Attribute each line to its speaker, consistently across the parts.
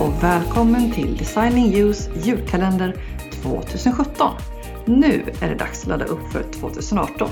Speaker 1: Och välkommen till Designing Use julkalender 2017. Nu är det dags att ladda upp för 2018.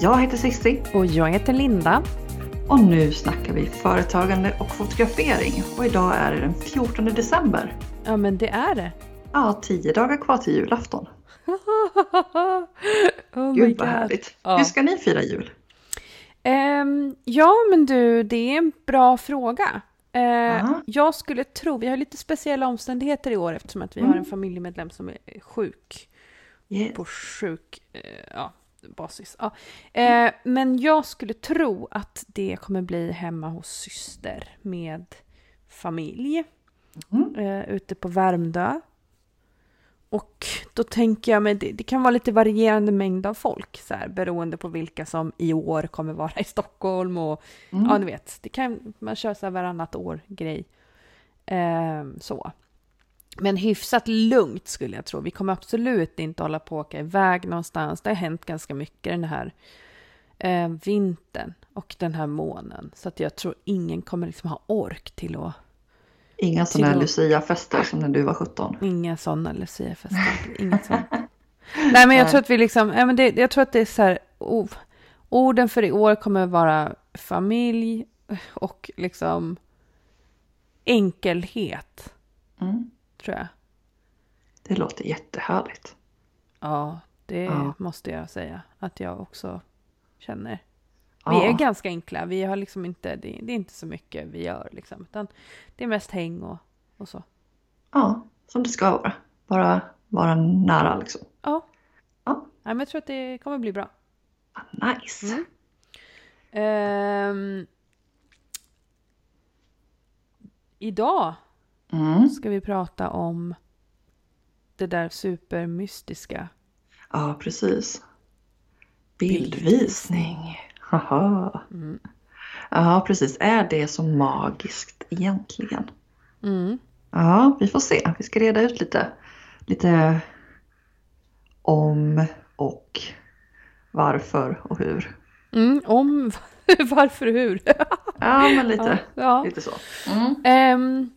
Speaker 1: Jag heter Cissi
Speaker 2: Och jag heter Linda.
Speaker 1: och nu snackar vi företagande och fotografering och idag är det den 14 december.
Speaker 2: Ja men det är det.
Speaker 1: Ja, tio dagar kvar till julafton.
Speaker 2: oh
Speaker 1: Gud vad härligt.
Speaker 2: Ja.
Speaker 1: Hur ska ni fira jul?
Speaker 2: Ehm, ja men du, det är en bra fråga. Eh, jag skulle tro, vi har lite speciella omständigheter i år eftersom att vi
Speaker 1: Mm.
Speaker 2: har en familjemedlem som är sjuk.
Speaker 1: Yes.
Speaker 2: På sjuk eh, ja, basis. Ja. Eh, men jag skulle tro att det kommer bli hemma hos syster med familj.
Speaker 1: Mm.
Speaker 2: eh, ute på Värmdö. Och då tänker jag mig, det, det kan vara lite varierande mängd av folk så här, beroende på vilka som i år kommer vara i Stockholm och
Speaker 1: Mm.
Speaker 2: ja, ni vet, det kan, man kör så här varannat år-grej. Eh, så. Men hyfsat lugnt skulle jag tro. Vi kommer absolut inte hålla på att åka iväg någonstans. Det har hänt ganska mycket den här eh, vintern och den här månen. Så att jag tror ingen kommer liksom ha ork till att
Speaker 1: Inga sådana Lucia-fester som när du var 17.
Speaker 2: Inga sådana Lucia-fester. Inget sånt. Nej, men jag tror att vi liksom, ja, men det, jag tror att det är så här, oh, orden för i år kommer vara familj och liksom enkelhet,
Speaker 1: Mm.
Speaker 2: tror jag.
Speaker 1: Det låter jättehärligt.
Speaker 2: Ja, det
Speaker 1: Ja.
Speaker 2: måste jag säga att jag också känner. Vi
Speaker 1: Ja.
Speaker 2: är ganska enkla, vi har liksom inte, det, det är inte så mycket vi gör liksom, utan det är mest häng och, och så.
Speaker 1: Ja, som det ska vara. Bara vara nära liksom.
Speaker 2: Ja.
Speaker 1: Ja.
Speaker 2: Nej, men jag tror att det kommer bli bra.
Speaker 1: Ah, Nice.
Speaker 2: Mm. Ehm, idag
Speaker 1: Mm.
Speaker 2: ska vi prata om det där supermystiska.
Speaker 1: Ja, precis. Bildvisning. Haha.
Speaker 2: Mm.
Speaker 1: Ja, precis. Är det så magiskt egentligen?
Speaker 2: Mm.
Speaker 1: Ja, vi får se. Vi ska reda ut lite, lite om och varför och hur.
Speaker 2: Mm, om varför och hur.
Speaker 1: Ja, men lite,
Speaker 2: ja.
Speaker 1: lite så.
Speaker 2: Ehm,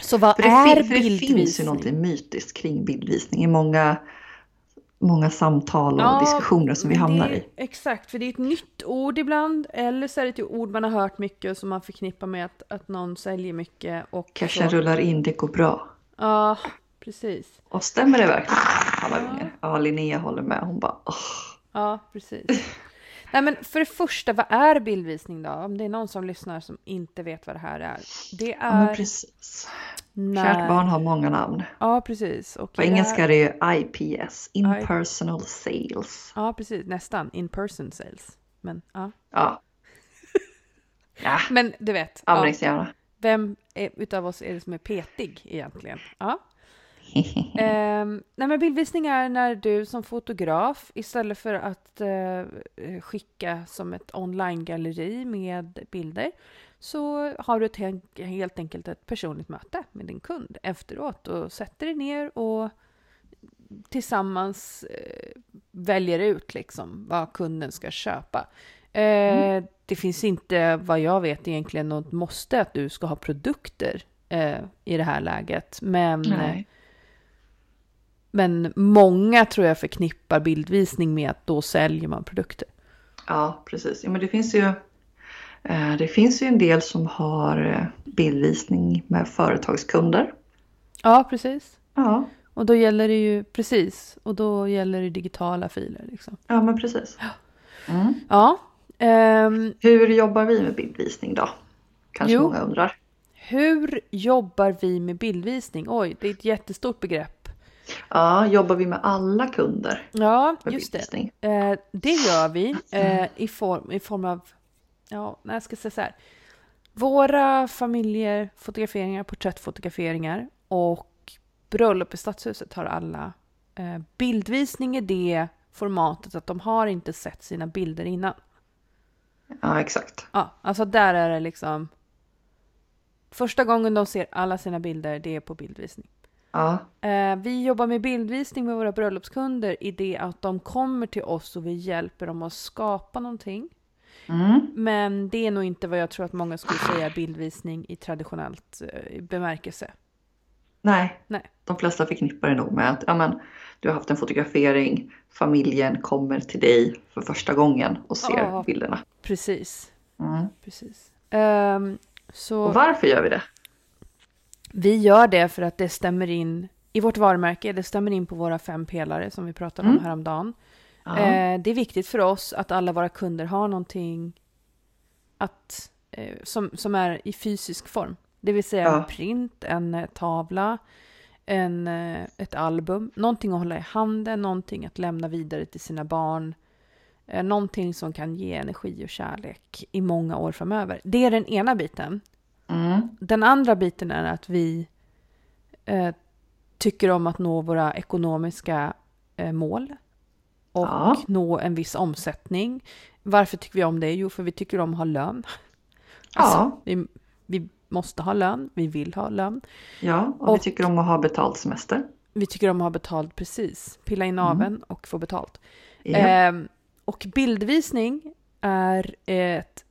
Speaker 2: så vad
Speaker 1: För
Speaker 2: är
Speaker 1: fin- för det
Speaker 2: bildvisning?
Speaker 1: finns ju någonting mytiskt kring bildvisning i många, många samtal och
Speaker 2: Ja,
Speaker 1: diskussioner som vi hamnar
Speaker 2: det,
Speaker 1: i.
Speaker 2: Exakt, för det är ett nytt ord ibland. Eller så är det ett ord man har hört mycket och som man förknippar med att, att någon säljer mycket. Och
Speaker 1: Cashen rullar in, det går bra.
Speaker 2: Ja, precis.
Speaker 1: Och stämmer det verkligen alla gånger? Ja, Linnea håller med. Hon bara åh.
Speaker 2: Ja, precis. Nej, men för det första, vad är bildvisning då? Om det är någon som lyssnar som inte vet vad det här är. Det
Speaker 1: Ja,
Speaker 2: är
Speaker 1: precis.
Speaker 2: när...
Speaker 1: Kärt barn har många namn.
Speaker 2: Ja, precis. Och
Speaker 1: På engelska
Speaker 2: är-
Speaker 1: det ju IPS, Impersonal Sales.
Speaker 2: Ja, precis. Nästan. In person sales. Men ja.
Speaker 1: Ja. Ja,
Speaker 2: Men du vet. Ja, vem är, utav oss är det som är petig egentligen? Ja. Ehm, nej men bildvisning är när du som fotograf istället för att eh, skicka som ett online-galleri med bilder så har du ett, helt- enkelt ett personligt möte med din kund efteråt och sätter dig ner och tillsammans eh, väljer ut liksom vad kunden ska köpa. Eh, Det finns inte, vad jag vet, egentligen något måste att du ska ha produkter i det här läget. Men
Speaker 1: Nej.
Speaker 2: Men många tror jag förknippar bildvisning med att då säljer man produkter.
Speaker 1: Ja, precis. Ja, men det finns ju eh, det finns ju en del som har eh, bildvisning med företagskunder.
Speaker 2: Ja, precis.
Speaker 1: Ja,
Speaker 2: Och då gäller det ju, precis, och då gäller det digitala filer liksom.
Speaker 1: ja men precis. Mm.
Speaker 2: Ja. ehm,
Speaker 1: Hur jobbar vi med bildvisning då? Kanske
Speaker 2: Jo.
Speaker 1: många undrar.
Speaker 2: hur jobbar vi med bildvisning? Oj, det är ett jättestort begrepp.
Speaker 1: Ja, jobbar vi med alla kunder
Speaker 2: Ja, just det. Eh, det gör vi eh, i, form, i form av, ja, nej, jag ska säga så här. Våra familjer, fotograferingar, porträttfotograferingar och bröllop i Stadshuset har alla eh, bildvisning i det formatet att de har inte sett sina bilder innan.
Speaker 1: Ja, exakt.
Speaker 2: Ja, alltså där är det liksom Första gången de ser alla sina bilder, det är på bildvisning.
Speaker 1: Ja,
Speaker 2: Eh, vi jobbar med bildvisning med våra bröllopskunder i det att de kommer till oss och vi hjälper dem att skapa någonting.
Speaker 1: Mm.
Speaker 2: Men det är nog inte vad jag tror att många skulle säga bildvisning i traditionellt eh, bemärkelse.
Speaker 1: Nej.
Speaker 2: Nej.
Speaker 1: de flesta förknippar det nog med att ja, men, du har haft en fotografering, familjen kommer till dig för första gången och ser
Speaker 2: Ja.
Speaker 1: bilderna.
Speaker 2: Precis.
Speaker 1: Mm.
Speaker 2: Precis. Ehm, så
Speaker 1: Och varför gör vi det?
Speaker 2: Vi gör det för att det stämmer in i vårt varumärke. Det stämmer in på våra fem pelare som vi pratade om
Speaker 1: Mm.
Speaker 2: häromdagen.
Speaker 1: Ja.
Speaker 2: Eh, det är viktigt för oss att alla våra kunder har någonting att, eh, som, som är i fysisk form. Det vill säga en
Speaker 1: Ja.
Speaker 2: print, en eh, tavla, en, eh, ett album, någonting att hålla i handen, någonting att lämna vidare till sina barn. Eh, någonting som kan ge energi och kärlek i många år framöver. Det är den ena biten.
Speaker 1: Mm.
Speaker 2: Den andra biten är att vi eh, tycker om att nå våra ekonomiska eh, mål och
Speaker 1: Ja.
Speaker 2: nå en viss omsättning. Varför tycker vi om det? Jo, för vi tycker om att ha lön.
Speaker 1: Ja.
Speaker 2: Alltså, vi, vi måste ha lön, vi vill ha lön.
Speaker 1: ja, och,
Speaker 2: Och-
Speaker 1: vi tycker om att ha betald semester.
Speaker 2: Vi tycker om att ha betalt precis. Pilla in naveln och få betalt.
Speaker 1: Ja.
Speaker 2: Ehm, och bildvisning är ett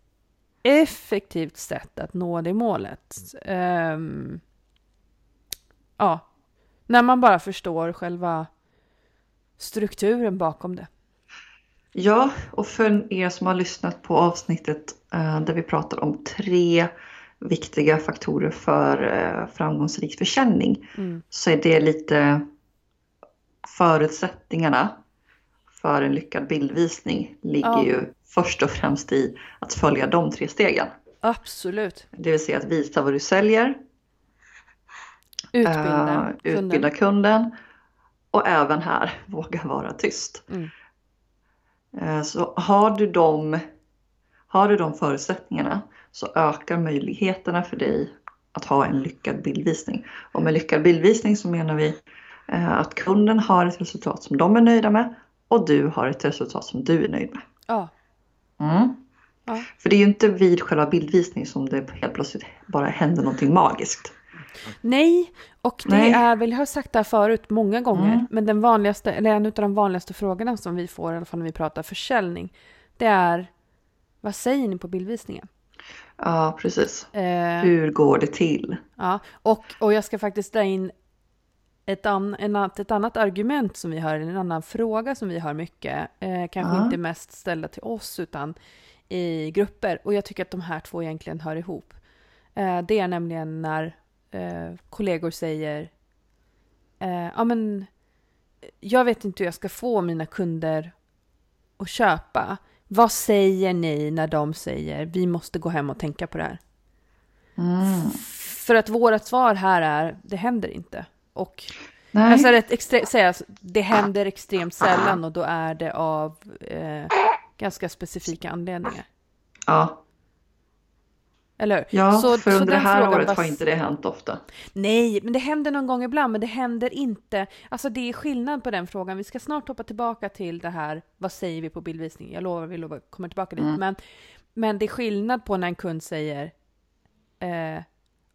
Speaker 2: effektivt sätt att nå det målet. Ehm, ja, när man bara förstår själva strukturen bakom det.
Speaker 1: Ja, och för er som har lyssnat på avsnittet eh, där vi pratar om tre viktiga faktorer för eh, framgångsrik försäljning
Speaker 2: Mm.
Speaker 1: så är det lite förutsättningarna för en lyckad bildvisning ligger
Speaker 2: Ja.
Speaker 1: ju först och främst i att följa de tre stegen.
Speaker 2: Absolut.
Speaker 1: Det vill säga att visa vad du säljer,
Speaker 2: Utbilda kunden.
Speaker 1: utbilda kunden och även här våga vara tyst.
Speaker 2: Mm.
Speaker 1: Eh, Så har du, de, har du de förutsättningarna så ökar möjligheterna för dig att ha en lyckad bildvisning. Och med lyckad bildvisning så menar vi eh, att kunden har ett resultat som de är nöjda med och du har ett resultat som du är nöjd med.
Speaker 2: Ja,
Speaker 1: Mm.
Speaker 2: Ja.
Speaker 1: För det är ju inte vid själva bildvisning som det helt plötsligt bara händer någonting magiskt.
Speaker 2: Nej, och det
Speaker 1: Nej.
Speaker 2: är väl, jag har sagt det här förut många gånger,
Speaker 1: Mm.
Speaker 2: men den vanligaste, eller en av de vanligaste frågorna som vi får, i alla fall när vi pratar försäljning, det är vad säger ni på bildvisningen?
Speaker 1: Ja, precis.
Speaker 2: Eh,
Speaker 1: Hur går det till?
Speaker 2: ja, och, och jag ska faktiskt dra in ett, an, annat- ett annat argument som vi har, en annan fråga som vi har mycket, eh, kanske
Speaker 1: Ja.
Speaker 2: inte mest ställda till oss utan i grupper, och jag tycker att de här två egentligen hör ihop. Eh, det är nämligen när eh, kollegor säger eh, ja men jag vet inte hur jag ska få mina kunder att köpa. Vad säger ni när de säger vi måste gå hem och tänka på det här?
Speaker 1: Mm.
Speaker 2: För att vårt svar här är det händer inte. Och
Speaker 1: Nej.
Speaker 2: alltså rätt extre- säga, det händer extremt sällan och då är det av eh, ganska specifika anledningar.
Speaker 1: ja,
Speaker 2: Eller hur?
Speaker 1: ja
Speaker 2: Så-
Speaker 1: för
Speaker 2: så
Speaker 1: under det här året
Speaker 2: bas-
Speaker 1: har inte det hänt ofta.
Speaker 2: Nej, men det händer någon gång ibland, men det händer inte. Alltså det är skillnad på den frågan. Vi ska snart hoppa tillbaka till det här, vad säger vi på bildvisning? Jag lovar, vi lovar, kommer tillbaka dit.
Speaker 1: Mm.
Speaker 2: Men, men det är skillnad på när en kund säger, eh,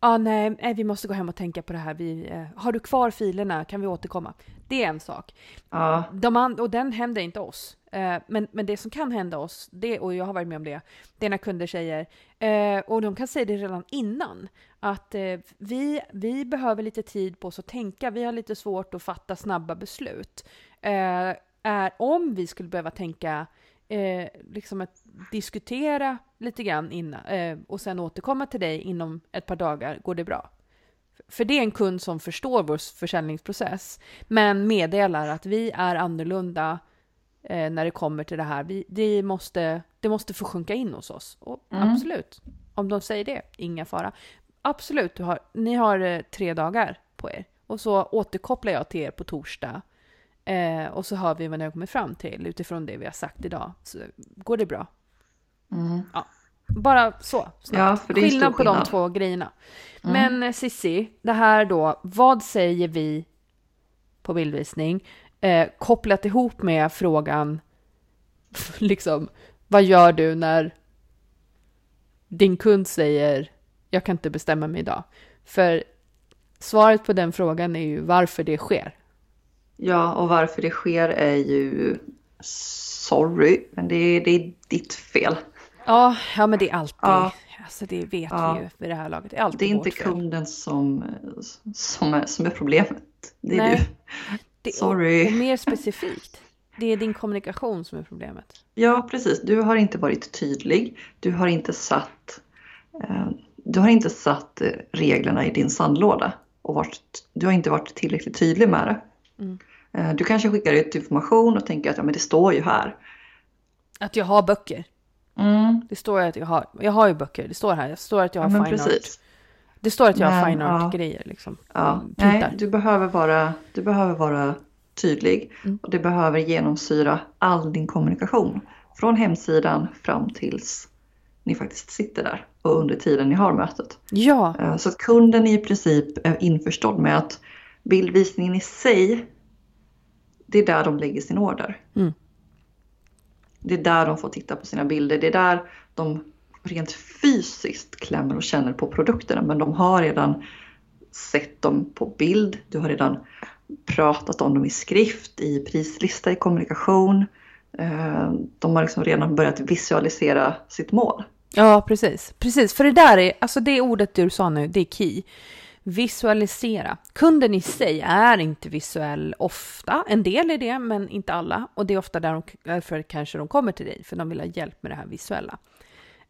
Speaker 2: ah, nej, nej, vi måste gå hem och tänka på det här. Vi, eh, har du kvar filerna? Kan vi återkomma? Det är en sak.
Speaker 1: Ja,
Speaker 2: De an- och den händer inte oss. Eh, men, men det som kan hända oss, det, och jag har varit med om det, det är när kunder säger, eh, och de kan säga det redan innan, att eh, vi, vi behöver lite tid på oss att tänka, vi har lite svårt att fatta snabba beslut. Eh, är, om vi skulle behöva tänka, eh, liksom att diskutera lite grann innan, eh, och sen återkomma till dig inom ett par dagar, går det bra? För det är en kund som förstår vår försäljningsprocess, men meddelar att vi är annorlunda eh, när det kommer till det här. Vi, det, måste, det måste få sjunka in hos oss. Och
Speaker 1: Mm.
Speaker 2: Absolut, om de säger det, inga fara. Absolut, har, ni har eh, tre dagar på er. Och så återkopplar jag till er på torsdag. Eh, och så hör vi vad ni har kommit fram till utifrån det vi har sagt idag. Så går det bra.
Speaker 1: mm.
Speaker 2: Bara så. snabbt.
Speaker 1: Ja,
Speaker 2: skillnad
Speaker 1: stor
Speaker 2: på de
Speaker 1: skillnad.
Speaker 2: två grejerna.
Speaker 1: Mm.
Speaker 2: Men eh, Sissi, det här då, vad säger vi på bildvisning? Eh, kopplat ihop med frågan, liksom, vad gör du när din kund säger jag kan inte bestämma mig idag? För svaret på den frågan är ju varför det sker.
Speaker 1: Ja, och varför det sker är ju sorry, men det är, det är ditt fel.
Speaker 2: Ja, ja men det är alltid,
Speaker 1: Ja.
Speaker 2: alltså det vet
Speaker 1: Ja.
Speaker 2: vi ju vid det här laget. Det är alltid
Speaker 1: Det är inte
Speaker 2: fel.
Speaker 1: kunden som, som, är, som är problemet. Det är
Speaker 2: Nej.
Speaker 1: du.
Speaker 2: Det,
Speaker 1: Sorry.
Speaker 2: Och, och mer specifikt, det är din kommunikation som är problemet.
Speaker 1: Ja, precis. Du har inte varit tydlig. Du har inte satt, eh, du har inte satt eh, reglerna i din sandlåda. Och varit, du har inte varit tillräckligt tydlig med det.
Speaker 2: Mm.
Speaker 1: Eh, du kanske skickar ut information och tänker att ja, men det står ju här.
Speaker 2: Att jag har böcker.
Speaker 1: Mm.
Speaker 2: Det står att jag har, jag har ju böcker, det står här. Det står att jag
Speaker 1: Ja,
Speaker 2: har
Speaker 1: men
Speaker 2: fine art.
Speaker 1: precis.
Speaker 2: Det står att jag har
Speaker 1: Men,
Speaker 2: fine
Speaker 1: ja.
Speaker 2: art-grejer liksom.
Speaker 1: Ja.
Speaker 2: Mm,
Speaker 1: Nej, du behöver vara, du behöver vara tydlig
Speaker 2: Mm.
Speaker 1: och det behöver genomsyra all din kommunikation. Från hemsidan fram tills ni faktiskt sitter där och under tiden ni har mötet.
Speaker 2: Ja,
Speaker 1: Eh, Så att kunden i princip är införstådd med att bildvisningen i sig, det är där de lägger sin order.
Speaker 2: Mm.
Speaker 1: Det är där de får titta på sina bilder. Det är där de rent fysiskt klämmer och känner på produkterna. Men de har redan sett dem på bild. Du har redan pratat om dem i skrift, i prislista, i kommunikation. Eh, De har liksom redan börjat visualisera sitt mål.
Speaker 2: ja precis. Precis, för det där är, alltså det ordet du sa nu, det är key. Visualisera. Kunden i sig är inte visuell ofta. En del är det, men inte alla. Och det är ofta de, därför kanske de kommer till dig, för de vill ha hjälp med det här visuella.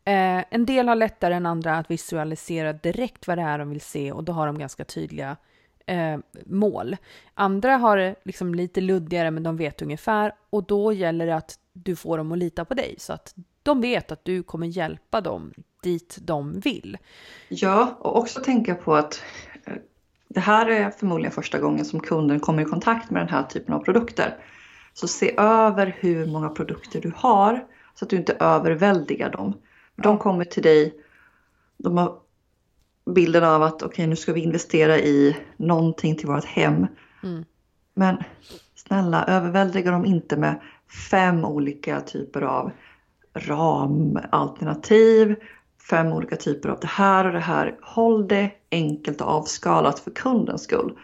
Speaker 2: Eh, en del har lättare än andra att visualisera direkt vad det är de vill se och då har de ganska tydliga eh, mål. Andra har det liksom lite luddigare men de vet ungefär och då gäller det att du får dem att lita på dig så att de vet att du kommer hjälpa dem dit de vill.
Speaker 1: Ja, och också tänka på att eh, det här är förmodligen första gången som kunden kommer i kontakt med den här typen av produkter. Så se över hur många produkter du har så att du inte överväldigar dem. De kommer till dig, de har bilden av att okej nu ska vi investera i någonting till vårt hem.
Speaker 2: Mm.
Speaker 1: Men snälla överväldiga dem inte med fem olika typer av ramalternativ, fem olika typer av det här och det här. Håll det enkelt och avskalat för kundens skull.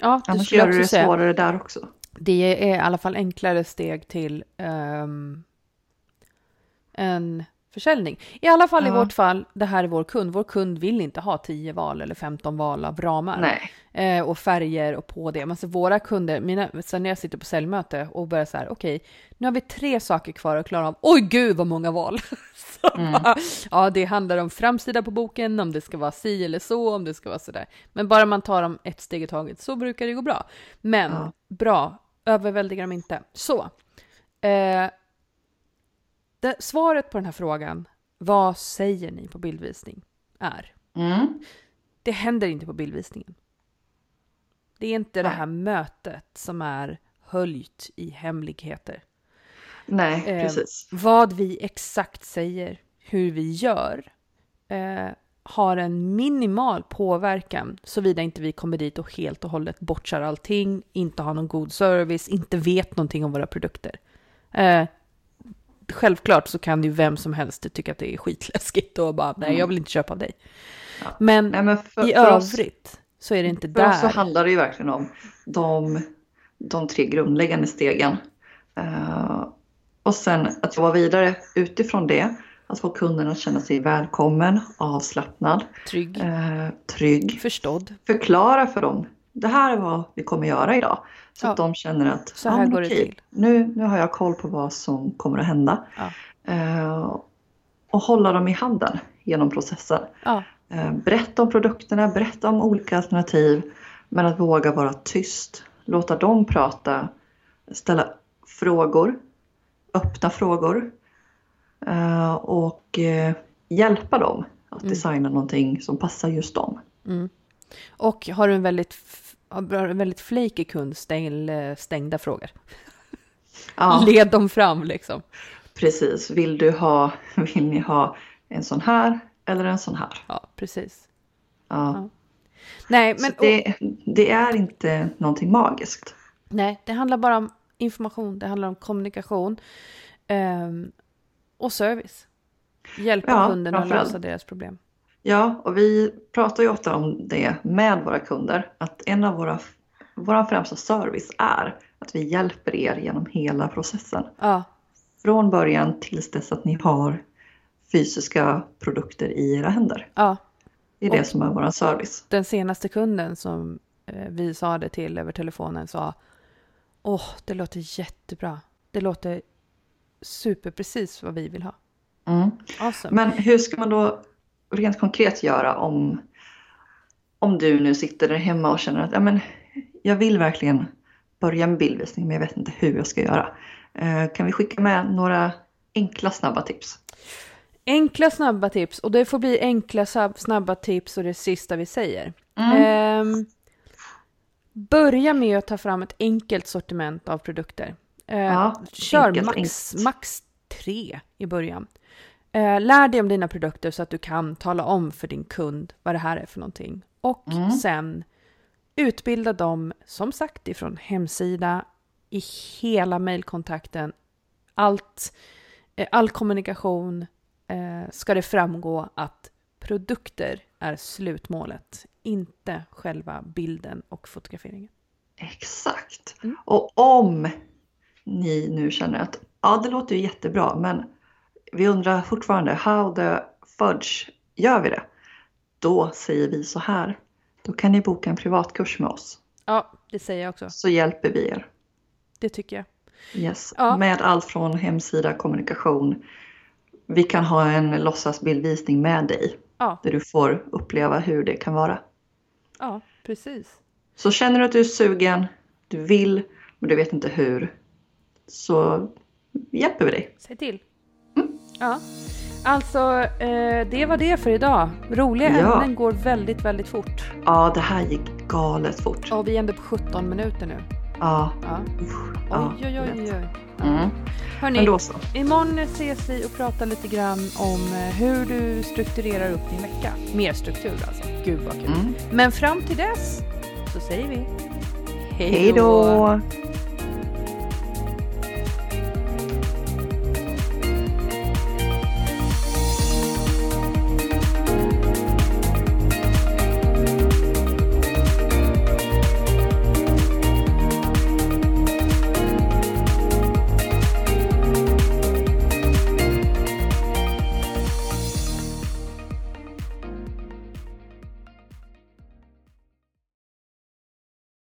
Speaker 2: Ja, det
Speaker 1: Annars gör du det
Speaker 2: säga.
Speaker 1: svårare där också.
Speaker 2: Det är i alla fall enklare steg till ehm, en försäljning. I alla fall i
Speaker 1: Ja.
Speaker 2: vårt fall, det här är vår kund. Vår kund vill inte ha 10 val eller 15 val av ramar. Eh, och färger och på det. Men så våra kunder, mina, sen när jag sitter på säljmöte och börjar så här, okej, nu har vi tre saker kvar att klara av. Oj gud vad många val!
Speaker 1: Mm.
Speaker 2: bara, ja, det handlar om framsida på boken, om det ska vara si eller så, om det ska vara så där. Men bara man tar dem ett steg i taget så brukar det gå bra. Men
Speaker 1: Ja.
Speaker 2: bra, överväldiga dem inte. Så. Eh, det, svaret på den här frågan, vad säger ni på bildvisning? Är
Speaker 1: Mm.
Speaker 2: det händer inte på bildvisningen. Det är inte det
Speaker 1: Nej.
Speaker 2: här mötet som är höljt i hemligheter.
Speaker 1: Nej,
Speaker 2: Eh,
Speaker 1: precis.
Speaker 2: Vad vi exakt säger, hur vi gör, eh, har en minimal påverkan såvida inte vi kommer dit och helt och hållet bortsar allting, inte har någon god service, inte vet någonting om våra produkter. Eh, självklart så kan ju vem som helst tycka att det är skitläskigt och bara nej, jag vill inte köpa av dig.
Speaker 1: Ja.
Speaker 2: Men
Speaker 1: Nej, men för,
Speaker 2: i
Speaker 1: för oss,
Speaker 2: övrigt så är det inte
Speaker 1: för oss så
Speaker 2: där.
Speaker 1: handlar det ju verkligen om de, de tre grundläggande stegen. Eh, och sen att jobba vidare utifrån det. Att få kunden att känna sig välkommen, avslappnad,
Speaker 2: Trygg,
Speaker 1: eh, trygg.
Speaker 2: förstådd.
Speaker 1: Förklara för dem. Det här är vad vi kommer göra idag. Så
Speaker 2: Ja.
Speaker 1: att de känner att
Speaker 2: Så här
Speaker 1: men
Speaker 2: går det
Speaker 1: okej,
Speaker 2: till.
Speaker 1: Nu, nu har jag koll på vad som kommer att hända.
Speaker 2: Ja.
Speaker 1: Eh, och hålla dem i handen genom processen.
Speaker 2: Ja,
Speaker 1: Eh, Berätta om produkterna, berätta om olika alternativ. Men att våga vara tyst. Låta dem prata. Ställa frågor. Öppna frågor. Eh, Och eh, hjälpa dem att
Speaker 2: Mm.
Speaker 1: designa någonting som passar just dem.
Speaker 2: mm. Och har du en väldigt, väldigt flaky kund, stäng, stängda frågor.
Speaker 1: Ja,
Speaker 2: Led dem fram liksom.
Speaker 1: precis. Vill du ha, vill ni ha en sån här eller en sån här?
Speaker 2: Ja, precis.
Speaker 1: Ja.
Speaker 2: Ja. Nej, men
Speaker 1: det, det är inte någonting magiskt.
Speaker 2: nej, det handlar bara om information, det handlar om kommunikation ehm, och service. Hjälpa
Speaker 1: Ja,
Speaker 2: kunden att lösa deras problem.
Speaker 1: Ja, och vi pratar ju ofta om det med våra kunder. Att en av våra, våra främsta service är att vi hjälper er genom hela processen.
Speaker 2: Ja,
Speaker 1: från början tills dess att ni har fysiska produkter i era händer.
Speaker 2: Ja,
Speaker 1: Det är det
Speaker 2: Och-
Speaker 1: som är vår service.
Speaker 2: den senaste kunden som eh, vi sa det till över telefonen sa Åh, det låter jättebra. Det låter superprecis vad vi vill ha.
Speaker 1: Mm.
Speaker 2: Awesome.
Speaker 1: Men hur ska man då rent konkret göra om, om du nu sitter där hemma och känner att ja, men, jag vill verkligen börja med bildvisning men jag vet inte hur jag ska göra. Eh, kan vi skicka med några enkla snabba tips?
Speaker 2: Enkla snabba tips och det får bli enkla snabba tips och det sista vi säger.
Speaker 1: Mm.
Speaker 2: Ehm, börja med att ta fram ett enkelt sortiment av produkter. Eh,
Speaker 1: Ja,
Speaker 2: kör
Speaker 1: enkelt,
Speaker 2: max,
Speaker 1: enkelt.
Speaker 2: max tre i början. Eh, lär dig om dina produkter så att du kan tala om för din kund vad det här är för någonting. Och
Speaker 1: Mm.
Speaker 2: sen utbilda dem, som sagt, ifrån hemsida, i hela mejlkontakten. Allt, eh, all kommunikation eh, ska det framgå att produkter är slutmålet, inte själva bilden och fotograferingen.
Speaker 1: Exakt.
Speaker 2: Mm.
Speaker 1: Och om ni nu känner att ja, det låter ju jättebra, men vi undrar fortfarande how the fudge gör vi det? Då säger vi så här. Då kan ni boka en privatkurs med oss
Speaker 2: Ja, det säger jag också.
Speaker 1: så hjälper vi er.
Speaker 2: Det tycker jag.
Speaker 1: Yes.
Speaker 2: Ja.
Speaker 1: Med allt från hemsida, kommunikation. Vi kan ha en låtsasbildvisning med dig
Speaker 2: Ja,
Speaker 1: där du får uppleva hur det kan vara.
Speaker 2: ja precis.
Speaker 1: Så känner du att du är sugen, du vill, men du vet inte hur, så hjälper vi dig.
Speaker 2: Säg till. Ja. Alltså, eh, det var det för idag. Roliga
Speaker 1: Ja.
Speaker 2: ämnen går väldigt, väldigt fort.
Speaker 1: Ja, det här gick galet fort.
Speaker 2: Och vi är ändå på 17 minuter nu.
Speaker 1: Ja,
Speaker 2: Ja. Oj,
Speaker 1: ja,
Speaker 2: oj, oj, oj.
Speaker 1: vet.
Speaker 2: oj. Ja.
Speaker 1: Mm.
Speaker 2: Hörni, imorgon ses vi och pratar lite grann om eh, hur du strukturerar upp din vecka. Mer struktur alltså. Gud vad kul.
Speaker 1: Mm.
Speaker 2: Men fram till dess så säger vi
Speaker 1: Hej då!